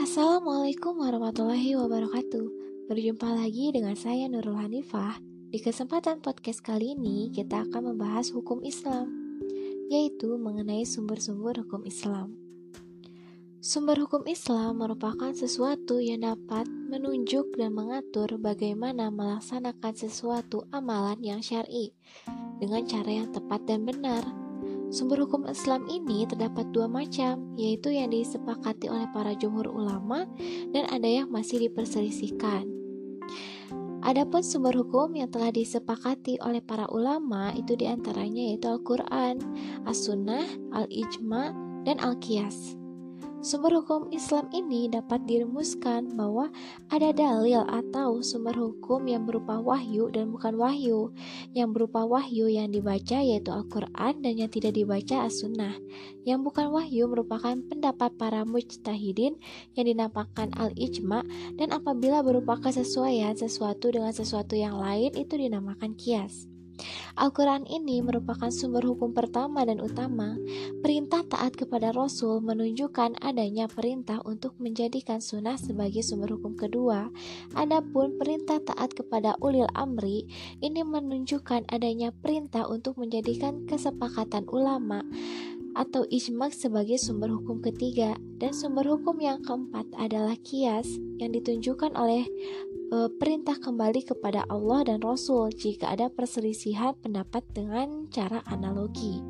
Assalamualaikum warahmatullahi wabarakatuh. Berjumpa lagi dengan saya Nurul Hanifah. Di kesempatan podcast kali ini kita akan membahas hukum Islam Yaitu mengenai sumber-sumber hukum Islam. Sumber hukum Islam merupakan sesuatu yang dapat menunjuk dan mengatur bagaimana melaksanakan sesuatu amalan yang syar'i dengan cara yang tepat dan benar Sumber hukum Islam ini terdapat dua macam, yaitu yang disepakati oleh para jumhur ulama dan ada yang masih diperselisihkan. Adapun sumber hukum yang telah disepakati oleh para ulama itu di antaranya yaitu Al-Quran, As-Sunnah, Al-Ijma, dan Al-Qiyas. Sumber hukum Islam ini dapat dirumuskan bahwa ada dalil atau sumber hukum yang berupa wahyu dan bukan wahyu. Yang berupa wahyu yang dibaca yaitu Al-Quran dan yang tidak dibaca As-Sunnah. Yang bukan wahyu merupakan pendapat para mujtahidin yang dinamakan Al-Ijma dan apabila berupa kesesuaian sesuatu dengan sesuatu yang lain itu dinamakan kias. Al-Quran ini merupakan sumber hukum pertama dan utama. Perintah taat kepada Rasul menunjukkan adanya perintah untuk menjadikan sunnah sebagai sumber hukum kedua. Adapun perintah taat kepada ulil amri ini menunjukkan adanya perintah untuk menjadikan kesepakatan ulama atau ijma sebagai sumber hukum ketiga dan sumber hukum yang keempat adalah kias yang ditunjukkan oleh e, perintah kembali kepada Allah dan Rasul jika ada perselisihan pendapat dengan cara analogi.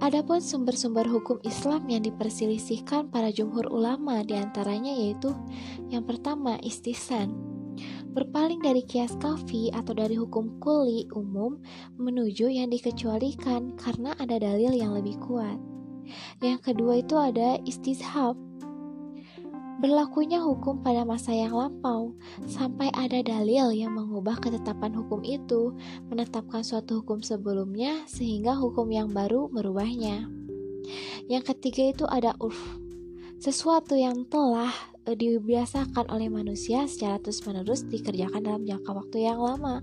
Adapun sumber-sumber hukum Islam yang diperselisihkan para jumhur ulama di antaranya yaitu yang pertama istisan berpaling dari kias kafi atau dari hukum kuli umum menuju yang dikecualikan karena ada dalil yang lebih kuat. Yang kedua itu ada istishab. Berlakunya hukum pada masa yang lampau sampai ada dalil yang mengubah ketetapan hukum itu, menetapkan suatu hukum sebelumnya sehingga hukum yang baru merubahnya. Yang ketiga itu ada urf. Sesuatu yang telah Eh, dibiasakan oleh manusia secara terus-menerus dikerjakan dalam jangka waktu yang lama.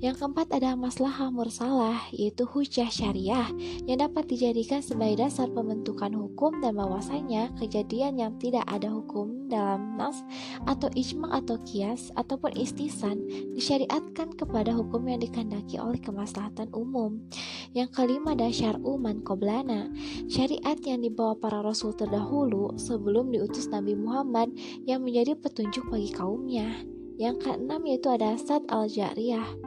Yang keempat ada masalah mursalah, yaitu hujah syariah yang dapat dijadikan sebagai dasar pembentukan hukum dan bahwasanya kejadian yang tidak ada hukum dalam nas atau ijma atau kias ataupun istisan disyariatkan kepada hukum yang dikendaki oleh kemaslahatan umum. Yang kelima ada syar'u man qoblana, syariat yang dibawa para rasul terdahulu sebelum diutus Nabi Muhammad yang menjadi petunjuk bagi kaumnya. Yang keenam yaitu ada Sad al-Jariyah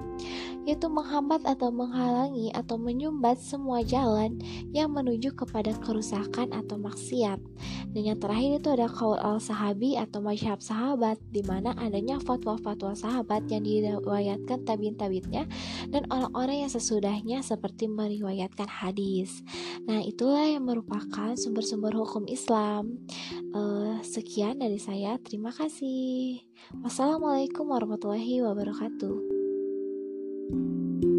yaitu menghambat atau menghalangi atau menyumbat semua jalan yang menuju kepada kerusakan atau maksiat. Dan yang terakhir itu ada kaul al-sahabi atau masyhab sahabat di mana adanya fatwa-fatwa sahabat yang diriwayatkan tabin-tabitnya dan orang-orang yang sesudahnya seperti meriwayatkan hadis. Nah, itulah yang merupakan sumber-sumber hukum Islam. Uh, sekian dari saya. Terima kasih. Wassalamualaikum warahmatullahi wabarakatuh. Thank you